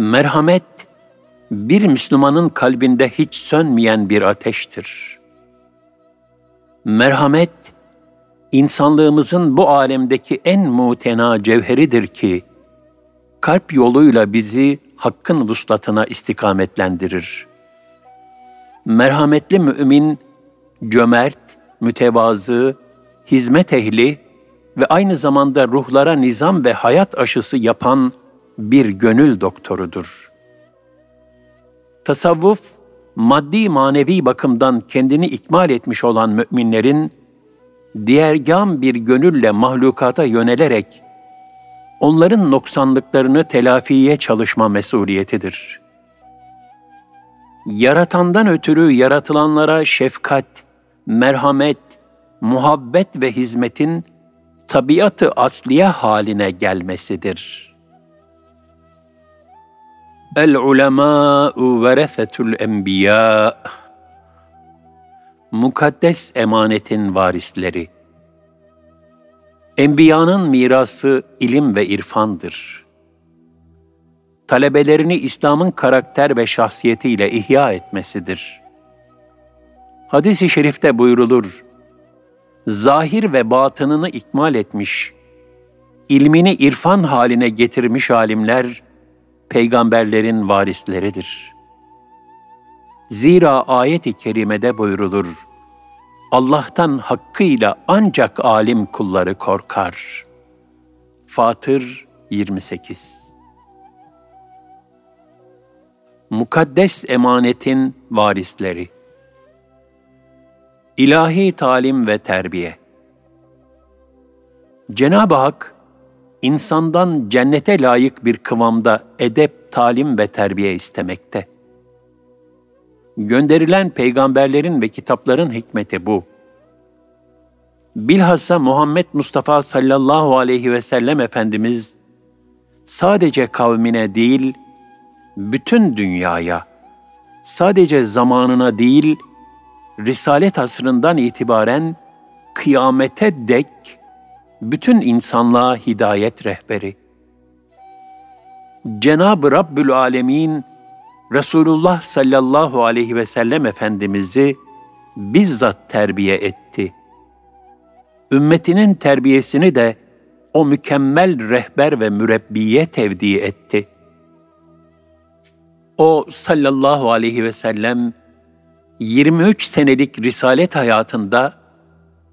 Merhamet, bir Müslümanın kalbinde hiç sönmeyen bir ateştir. Merhamet, insanlığımızın bu alemdeki en mutena cevheridir ki, kalp yoluyla bizi hakkın vuslatına istikametlendirir. Merhametli mümin, cömert, mütevazı, hizmet ehli ve aynı zamanda ruhlara nizam ve hayat aşısı yapan bir gönül doktorudur. Tasavvuf, maddi manevi bakımdan kendini ikmal etmiş olan müminlerin, diğergam bir gönülle mahlukata yönelerek, onların noksanlıklarını telafiye çalışma mesuliyetidir. Yaratandan ötürü yaratılanlara şefkat, merhamet, muhabbet ve hizmetin tabiatı asliye haline gelmesidir. El ulemâ'u verefetul enbiya Mukaddes emanetin varisleri Enbiyanın mirası ilim ve irfandır. Talebelerini İslam'ın karakter ve şahsiyetiyle ihya etmesidir. Hadis-i şerifte buyrulur, zahir ve batınını ikmal etmiş, ilmini irfan haline getirmiş alimler, peygamberlerin varisleridir. Zira ayet-i kerimede buyrulur, Allah'tan hakkıyla ancak alim kulları korkar. Fatır 28 Mukaddes emanetin varisleri İlahi talim ve terbiye Cenab-ı Hak, insandan cennete layık bir kıvamda edep, talim ve terbiye istemekte. Gönderilen peygamberlerin ve kitapların hikmeti bu. Bilhassa Muhammed Mustafa sallallahu aleyhi ve sellem Efendimiz, sadece kavmine değil, bütün dünyaya, sadece zamanına değil, Risalet asrından itibaren kıyamete dek bütün insanlığa hidayet rehberi. Cenab-ı Rabbül Alemin Resulullah sallallahu aleyhi ve sellem Efendimiz'i bizzat terbiye etti. Ümmetinin terbiyesini de o mükemmel rehber ve mürebbiye tevdi etti. O sallallahu aleyhi ve sellem 23 senelik risalet hayatında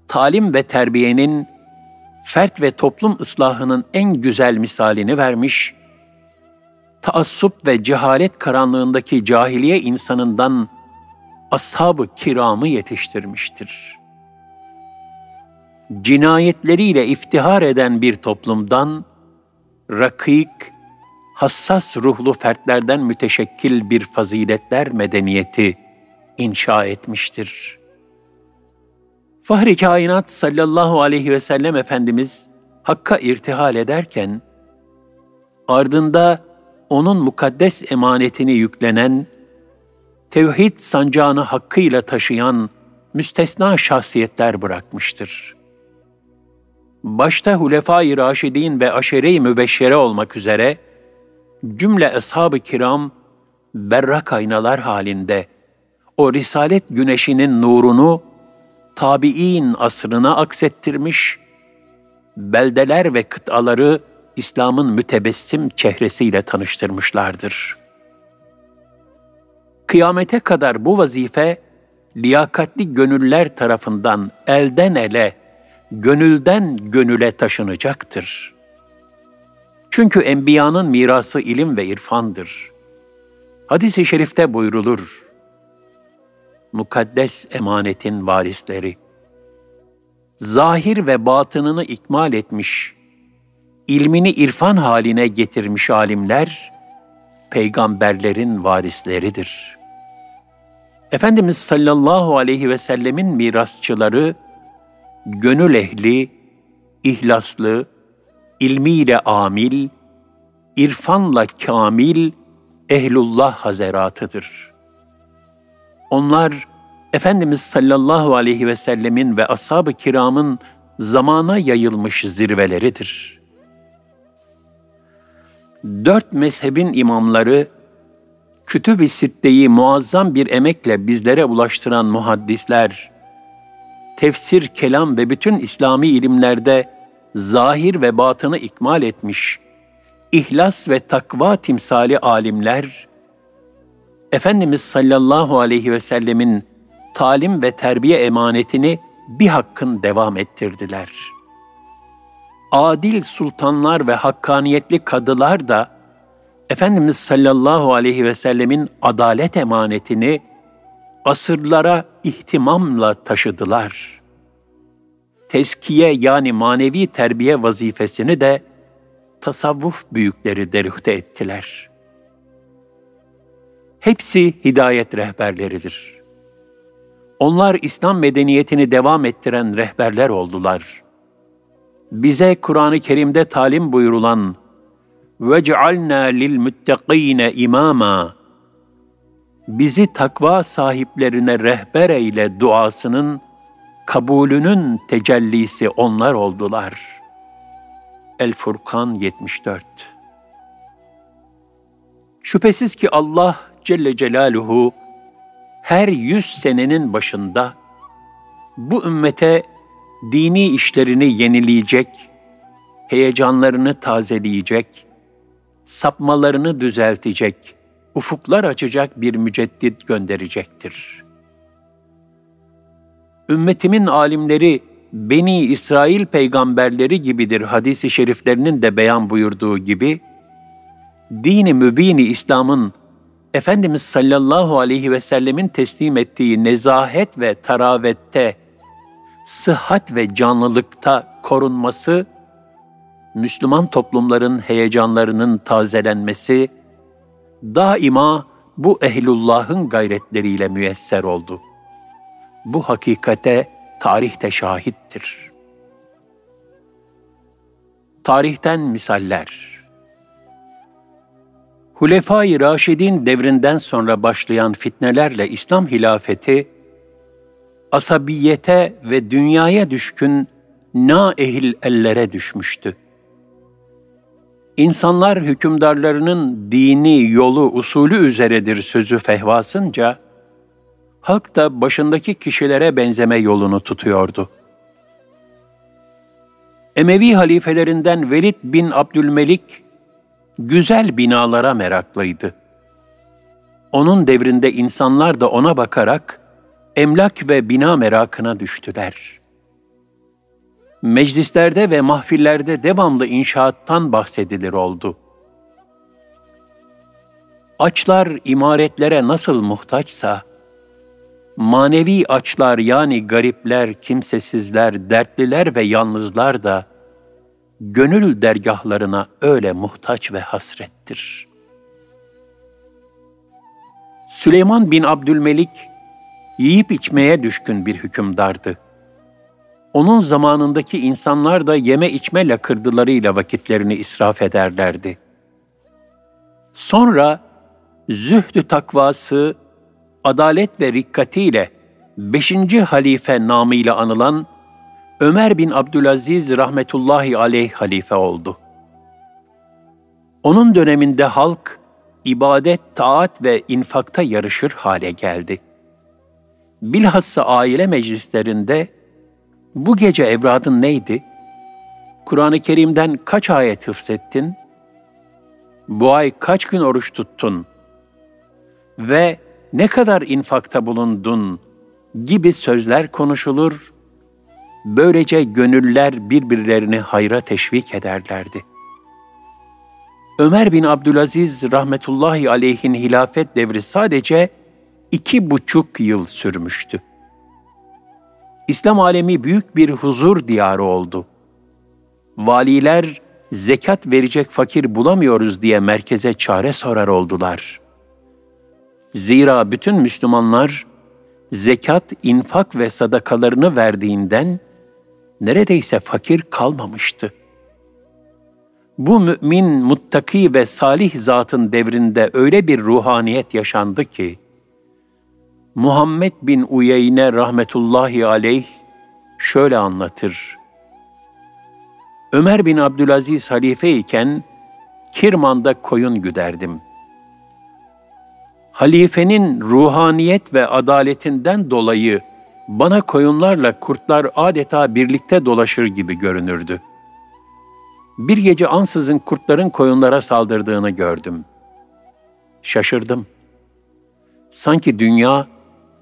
talim ve terbiyenin fert ve toplum ıslahının en güzel misalini vermiş, taassup ve cehalet karanlığındaki cahiliye insanından ashab-ı kiramı yetiştirmiştir. Cinayetleriyle iftihar eden bir toplumdan, rakik, hassas ruhlu fertlerden müteşekkil bir faziletler medeniyeti inşa etmiştir. Fahri kainat sallallahu aleyhi ve sellem Efendimiz Hakk'a irtihal ederken, ardında onun mukaddes emanetini yüklenen, tevhid sancağını hakkıyla taşıyan müstesna şahsiyetler bırakmıştır. Başta Hulefai Raşidin ve Aşere-i Mübeşşere olmak üzere, cümle ashab-ı kiram berrak aynalar halinde o risalet güneşinin nurunu tabi'in asrına aksettirmiş, beldeler ve kıtaları İslam'ın mütebessim çehresiyle tanıştırmışlardır. Kıyamete kadar bu vazife, liyakatli gönüller tarafından elden ele, gönülden gönüle taşınacaktır. Çünkü enbiyanın mirası ilim ve irfandır. Hadis-i şerifte buyrulur, mukaddes emanetin varisleri, zahir ve batınını ikmal etmiş, ilmini irfan haline getirmiş alimler, peygamberlerin varisleridir. Efendimiz sallallahu aleyhi ve sellemin mirasçıları, gönül ehli, ihlaslı, ilmiyle amil, irfanla kamil, ehlullah hazeratıdır.'' Onlar Efendimiz sallallahu aleyhi ve sellemin ve ashab-ı kiramın zamana yayılmış zirveleridir. dört mezhebin imamları, Kütüb-i Sitte'yi muazzam bir emekle bizlere ulaştıran muhaddisler, tefsir, kelam ve bütün İslami ilimlerde zahir ve batını ikmal etmiş, ihlas ve takva timsali alimler, Efendimiz sallallahu aleyhi ve sellemin talim ve terbiye emanetini bir hakkın devam ettirdiler. Adil sultanlar ve hakkaniyetli kadılar da Efendimiz sallallahu aleyhi ve sellemin adalet emanetini asırlara ihtimamla taşıdılar. Teskiye yani manevi terbiye vazifesini de tasavvuf büyükleri derühte ettiler. Hepsi hidayet rehberleridir. Onlar İslam medeniyetini devam ettiren rehberler oldular. Bize Kur'an-ı Kerim'de talim buyurulan وَجْعَلْنَا لِلْمُتَّقِينَ imama bizi takva sahiplerine rehber eyle duasının kabulünün tecellisi onlar oldular. El Furkan 74 Şüphesiz ki Allah Celle Celaluhu her yüz senenin başında bu ümmete dini işlerini yenileyecek, heyecanlarını tazeleyecek, sapmalarını düzeltecek, ufuklar açacak bir müceddit gönderecektir. Ümmetimin alimleri Beni İsrail peygamberleri gibidir hadisi şeriflerinin de beyan buyurduğu gibi, dini mübini İslam'ın Efendimiz sallallahu aleyhi ve sellemin teslim ettiği nezahet ve taravette, sıhhat ve canlılıkta korunması, Müslüman toplumların heyecanlarının tazelenmesi, daima bu ehlullahın gayretleriyle müyesser oldu. Bu hakikate tarihte şahittir. Tarihten misaller Hulefai Raşidin devrinden sonra başlayan fitnelerle İslam hilafeti, asabiyete ve dünyaya düşkün na ehil ellere düşmüştü. İnsanlar hükümdarlarının dini, yolu, usulü üzeredir sözü fehvasınca, halk da başındaki kişilere benzeme yolunu tutuyordu. Emevi halifelerinden Velid bin Abdülmelik, güzel binalara meraklıydı. Onun devrinde insanlar da ona bakarak emlak ve bina merakına düştüler. Meclislerde ve mahfillerde devamlı inşaattan bahsedilir oldu. Açlar imaretlere nasıl muhtaçsa, manevi açlar yani garipler, kimsesizler, dertliler ve yalnızlar da gönül dergahlarına öyle muhtaç ve hasrettir. Süleyman bin Abdülmelik yiyip içmeye düşkün bir hükümdardı. Onun zamanındaki insanlar da yeme içme lakırdılarıyla vakitlerini israf ederlerdi. Sonra zühdü takvası, adalet ve rikkatiyle beşinci halife namıyla anılan Ömer bin Abdülaziz rahmetullahi aleyh halife oldu. Onun döneminde halk ibadet, taat ve infakta yarışır hale geldi. Bilhassa aile meclislerinde bu gece evradın neydi? Kur'an-ı Kerim'den kaç ayet hıfzettin? Bu ay kaç gün oruç tuttun? Ve ne kadar infakta bulundun gibi sözler konuşulur, böylece gönüller birbirlerini hayra teşvik ederlerdi. Ömer bin Abdülaziz rahmetullahi aleyhin hilafet devri sadece iki buçuk yıl sürmüştü. İslam alemi büyük bir huzur diyarı oldu. Valiler zekat verecek fakir bulamıyoruz diye merkeze çare sorar oldular.'' Zira bütün Müslümanlar zekat, infak ve sadakalarını verdiğinden neredeyse fakir kalmamıştı. Bu mümin, muttaki ve salih zatın devrinde öyle bir ruhaniyet yaşandı ki, Muhammed bin Uyeyne rahmetullahi aleyh şöyle anlatır. Ömer bin Abdülaziz halife iken Kirman'da koyun güderdim. Halifenin ruhaniyet ve adaletinden dolayı bana koyunlarla kurtlar adeta birlikte dolaşır gibi görünürdü. Bir gece ansızın kurtların koyunlara saldırdığını gördüm. Şaşırdım. Sanki dünya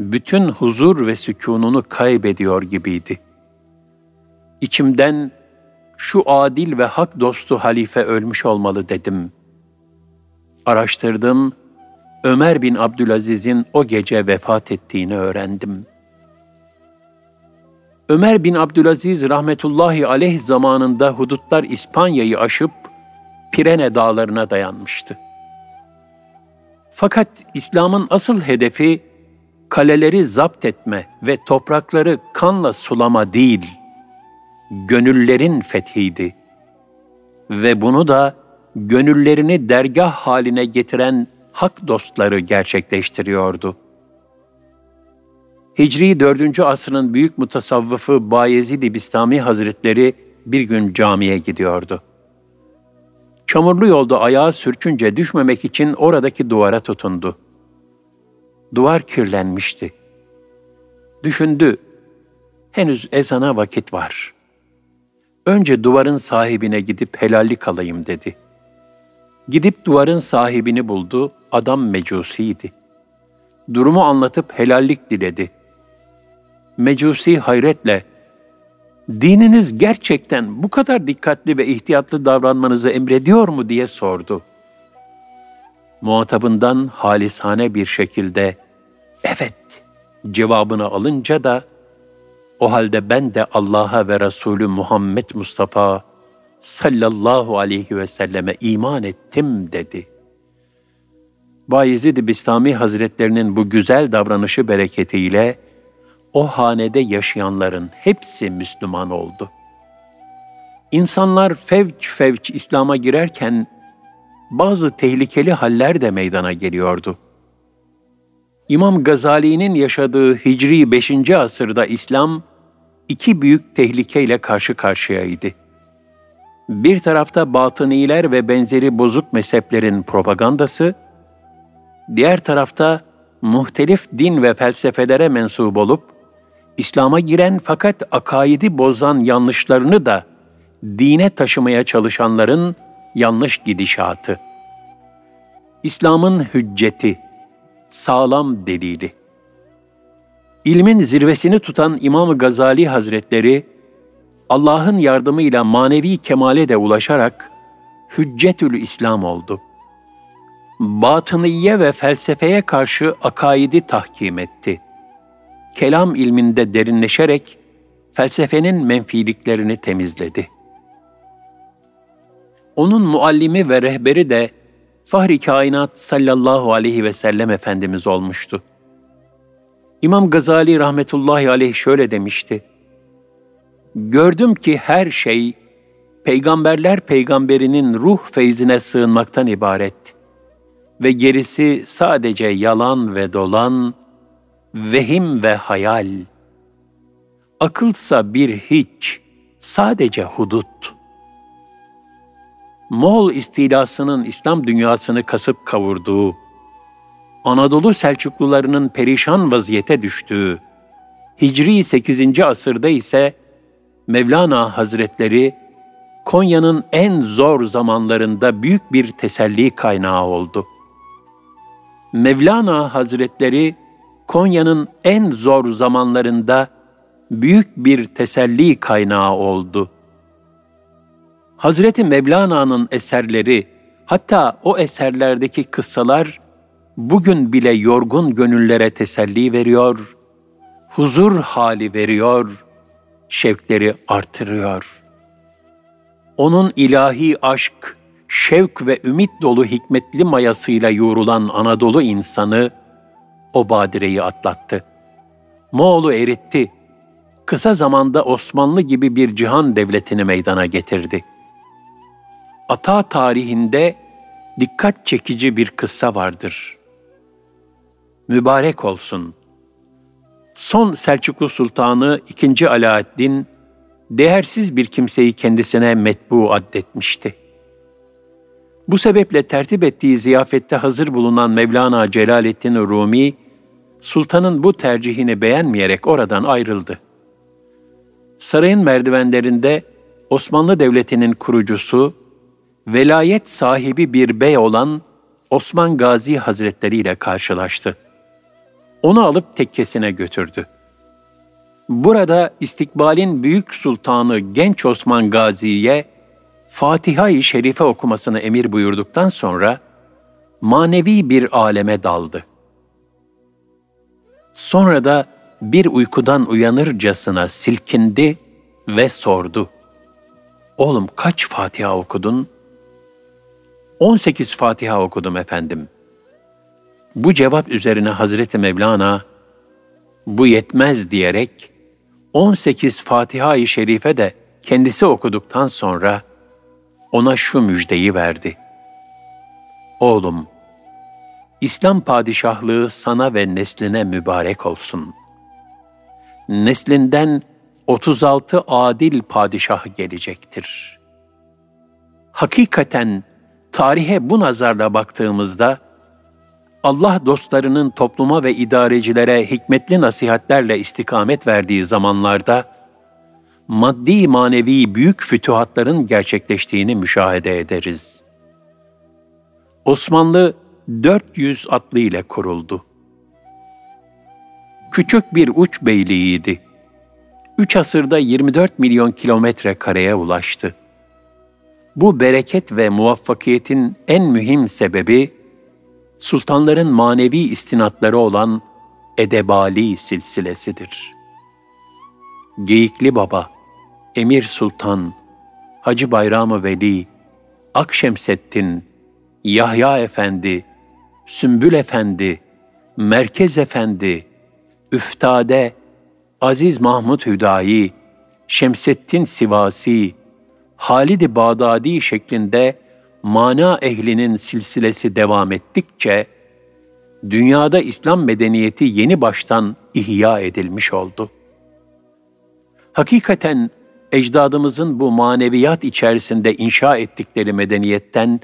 bütün huzur ve sükununu kaybediyor gibiydi. İçimden şu adil ve hak dostu halife ölmüş olmalı dedim. Araştırdım, Ömer bin Abdülaziz'in o gece vefat ettiğini öğrendim. Ömer bin Abdülaziz rahmetullahi aleyh zamanında hudutlar İspanya'yı aşıp Pirene dağlarına dayanmıştı. Fakat İslam'ın asıl hedefi kaleleri zapt etme ve toprakları kanla sulama değil, gönüllerin fethiydi. Ve bunu da gönüllerini dergah haline getiren hak dostları gerçekleştiriyordu. Hicri 4. asrın büyük mutasavvıfı Bayezid-i Bistami Hazretleri bir gün camiye gidiyordu. Çamurlu yolda ayağı sürçünce düşmemek için oradaki duvara tutundu. Duvar kirlenmişti. Düşündü, henüz ezana vakit var. Önce duvarın sahibine gidip helallik alayım dedi. Gidip duvarın sahibini buldu, adam mecusiydi. Durumu anlatıp helallik diledi. Mecusi hayretle, dininiz gerçekten bu kadar dikkatli ve ihtiyatlı davranmanızı emrediyor mu diye sordu. Muhatabından halisane bir şekilde, evet cevabını alınca da, o halde ben de Allah'a ve Resulü Muhammed Mustafa sallallahu aleyhi ve selleme iman ettim dedi. Bayezid Bistami Hazretlerinin bu güzel davranışı bereketiyle o hanede yaşayanların hepsi Müslüman oldu. İnsanlar fevç fevç İslam'a girerken bazı tehlikeli haller de meydana geliyordu. İmam Gazali'nin yaşadığı Hicri 5. asırda İslam iki büyük tehlikeyle karşı karşıyaydı. Bir tarafta batıniler ve benzeri bozuk mezheplerin propagandası, diğer tarafta muhtelif din ve felsefelere mensup olup, İslam'a giren fakat akaidi bozan yanlışlarını da dine taşımaya çalışanların yanlış gidişatı. İslam'ın hücceti, sağlam delili. İlmin zirvesini tutan İmam Gazali Hazretleri, Allah'ın yardımıyla manevi kemale de ulaşarak Hüccetül İslam oldu. Batıniye ve felsefeye karşı akaidi tahkim etti. Kelam ilminde derinleşerek felsefenin menfiliklerini temizledi. Onun muallimi ve rehberi de Fahri Kainat sallallahu aleyhi ve sellem Efendimiz olmuştu. İmam Gazali rahmetullahi aleyh şöyle demişti. Gördüm ki her şey peygamberler peygamberinin ruh feyzine sığınmaktan ibaret ve gerisi sadece yalan ve dolan, vehim ve hayal. Akılsa bir hiç, sadece hudut. Moğol istilasının İslam dünyasını kasıp kavurduğu, Anadolu Selçuklularının perişan vaziyete düştüğü, Hicri 8. asırda ise Mevlana Hazretleri Konya'nın en zor zamanlarında büyük bir teselli kaynağı oldu. Mevlana Hazretleri Konya'nın en zor zamanlarında büyük bir teselli kaynağı oldu. Hazreti Mevlana'nın eserleri, hatta o eserlerdeki kıssalar bugün bile yorgun gönüllere teselli veriyor, huzur hali veriyor, şevkleri artırıyor. Onun ilahi aşk, şevk ve ümit dolu hikmetli mayasıyla yoğrulan Anadolu insanı o badireyi atlattı. Moğol'u eritti. Kısa zamanda Osmanlı gibi bir cihan devletini meydana getirdi. Ata tarihinde dikkat çekici bir kıssa vardır. Mübarek olsun. Son Selçuklu Sultanı 2. Bu sebeple tertip ettiği ziyafette hazır bulunan Mevlana Celaleddin Rumi, sultanın bu tercihini beğenmeyerek oradan ayrıldı. Sarayın merdivenlerinde Osmanlı Devleti'nin kurucusu, velayet sahibi bir bey olan Osman Gazi Hazretleri ile karşılaştı. Onu alıp tekkesine götürdü. Burada istikbalin büyük sultanı genç Osman Gazi'ye Fatiha-i Şerife okumasını emir buyurduktan sonra manevi bir aleme daldı. Sonra da bir uykudan uyanırcasına silkindi ve sordu. Oğlum kaç Fatiha okudun? 18 Fatiha okudum efendim. Bu cevap üzerine Hazreti Mevlana, bu yetmez diyerek 18 Fatiha-i Şerife de kendisi okuduktan sonra ona şu müjdeyi verdi. Oğlum, İslam padişahlığı sana ve nesline mübarek olsun. Neslinden 36 adil padişah gelecektir. Hakikaten tarihe bu nazarla baktığımızda Allah dostlarının topluma ve idarecilere hikmetli nasihatlerle istikamet verdiği zamanlarda maddi manevi büyük fütuhatların gerçekleştiğini müşahede ederiz. Osmanlı 400 atlı ile kuruldu. Küçük bir uç beyliğiydi. Üç asırda 24 milyon kilometre kareye ulaştı. Bu bereket ve muvaffakiyetin en mühim sebebi, sultanların manevi istinatları olan Edebali silsilesidir. Geyikli Baba, Emir Sultan, Hacı Bayram-ı Veli, Akşemseddin, Yahya Efendi, Sümbül Efendi, Merkez Efendi, Üftade, Aziz Mahmud Hüdayi, Şemseddin Sivasi, Halid-i Bağdadi şeklinde mana ehlinin silsilesi devam ettikçe, dünyada İslam medeniyeti yeni baştan ihya edilmiş oldu. Hakikaten ecdadımızın bu maneviyat içerisinde inşa ettikleri medeniyetten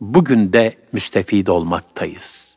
bugün de müstefid olmaktayız.''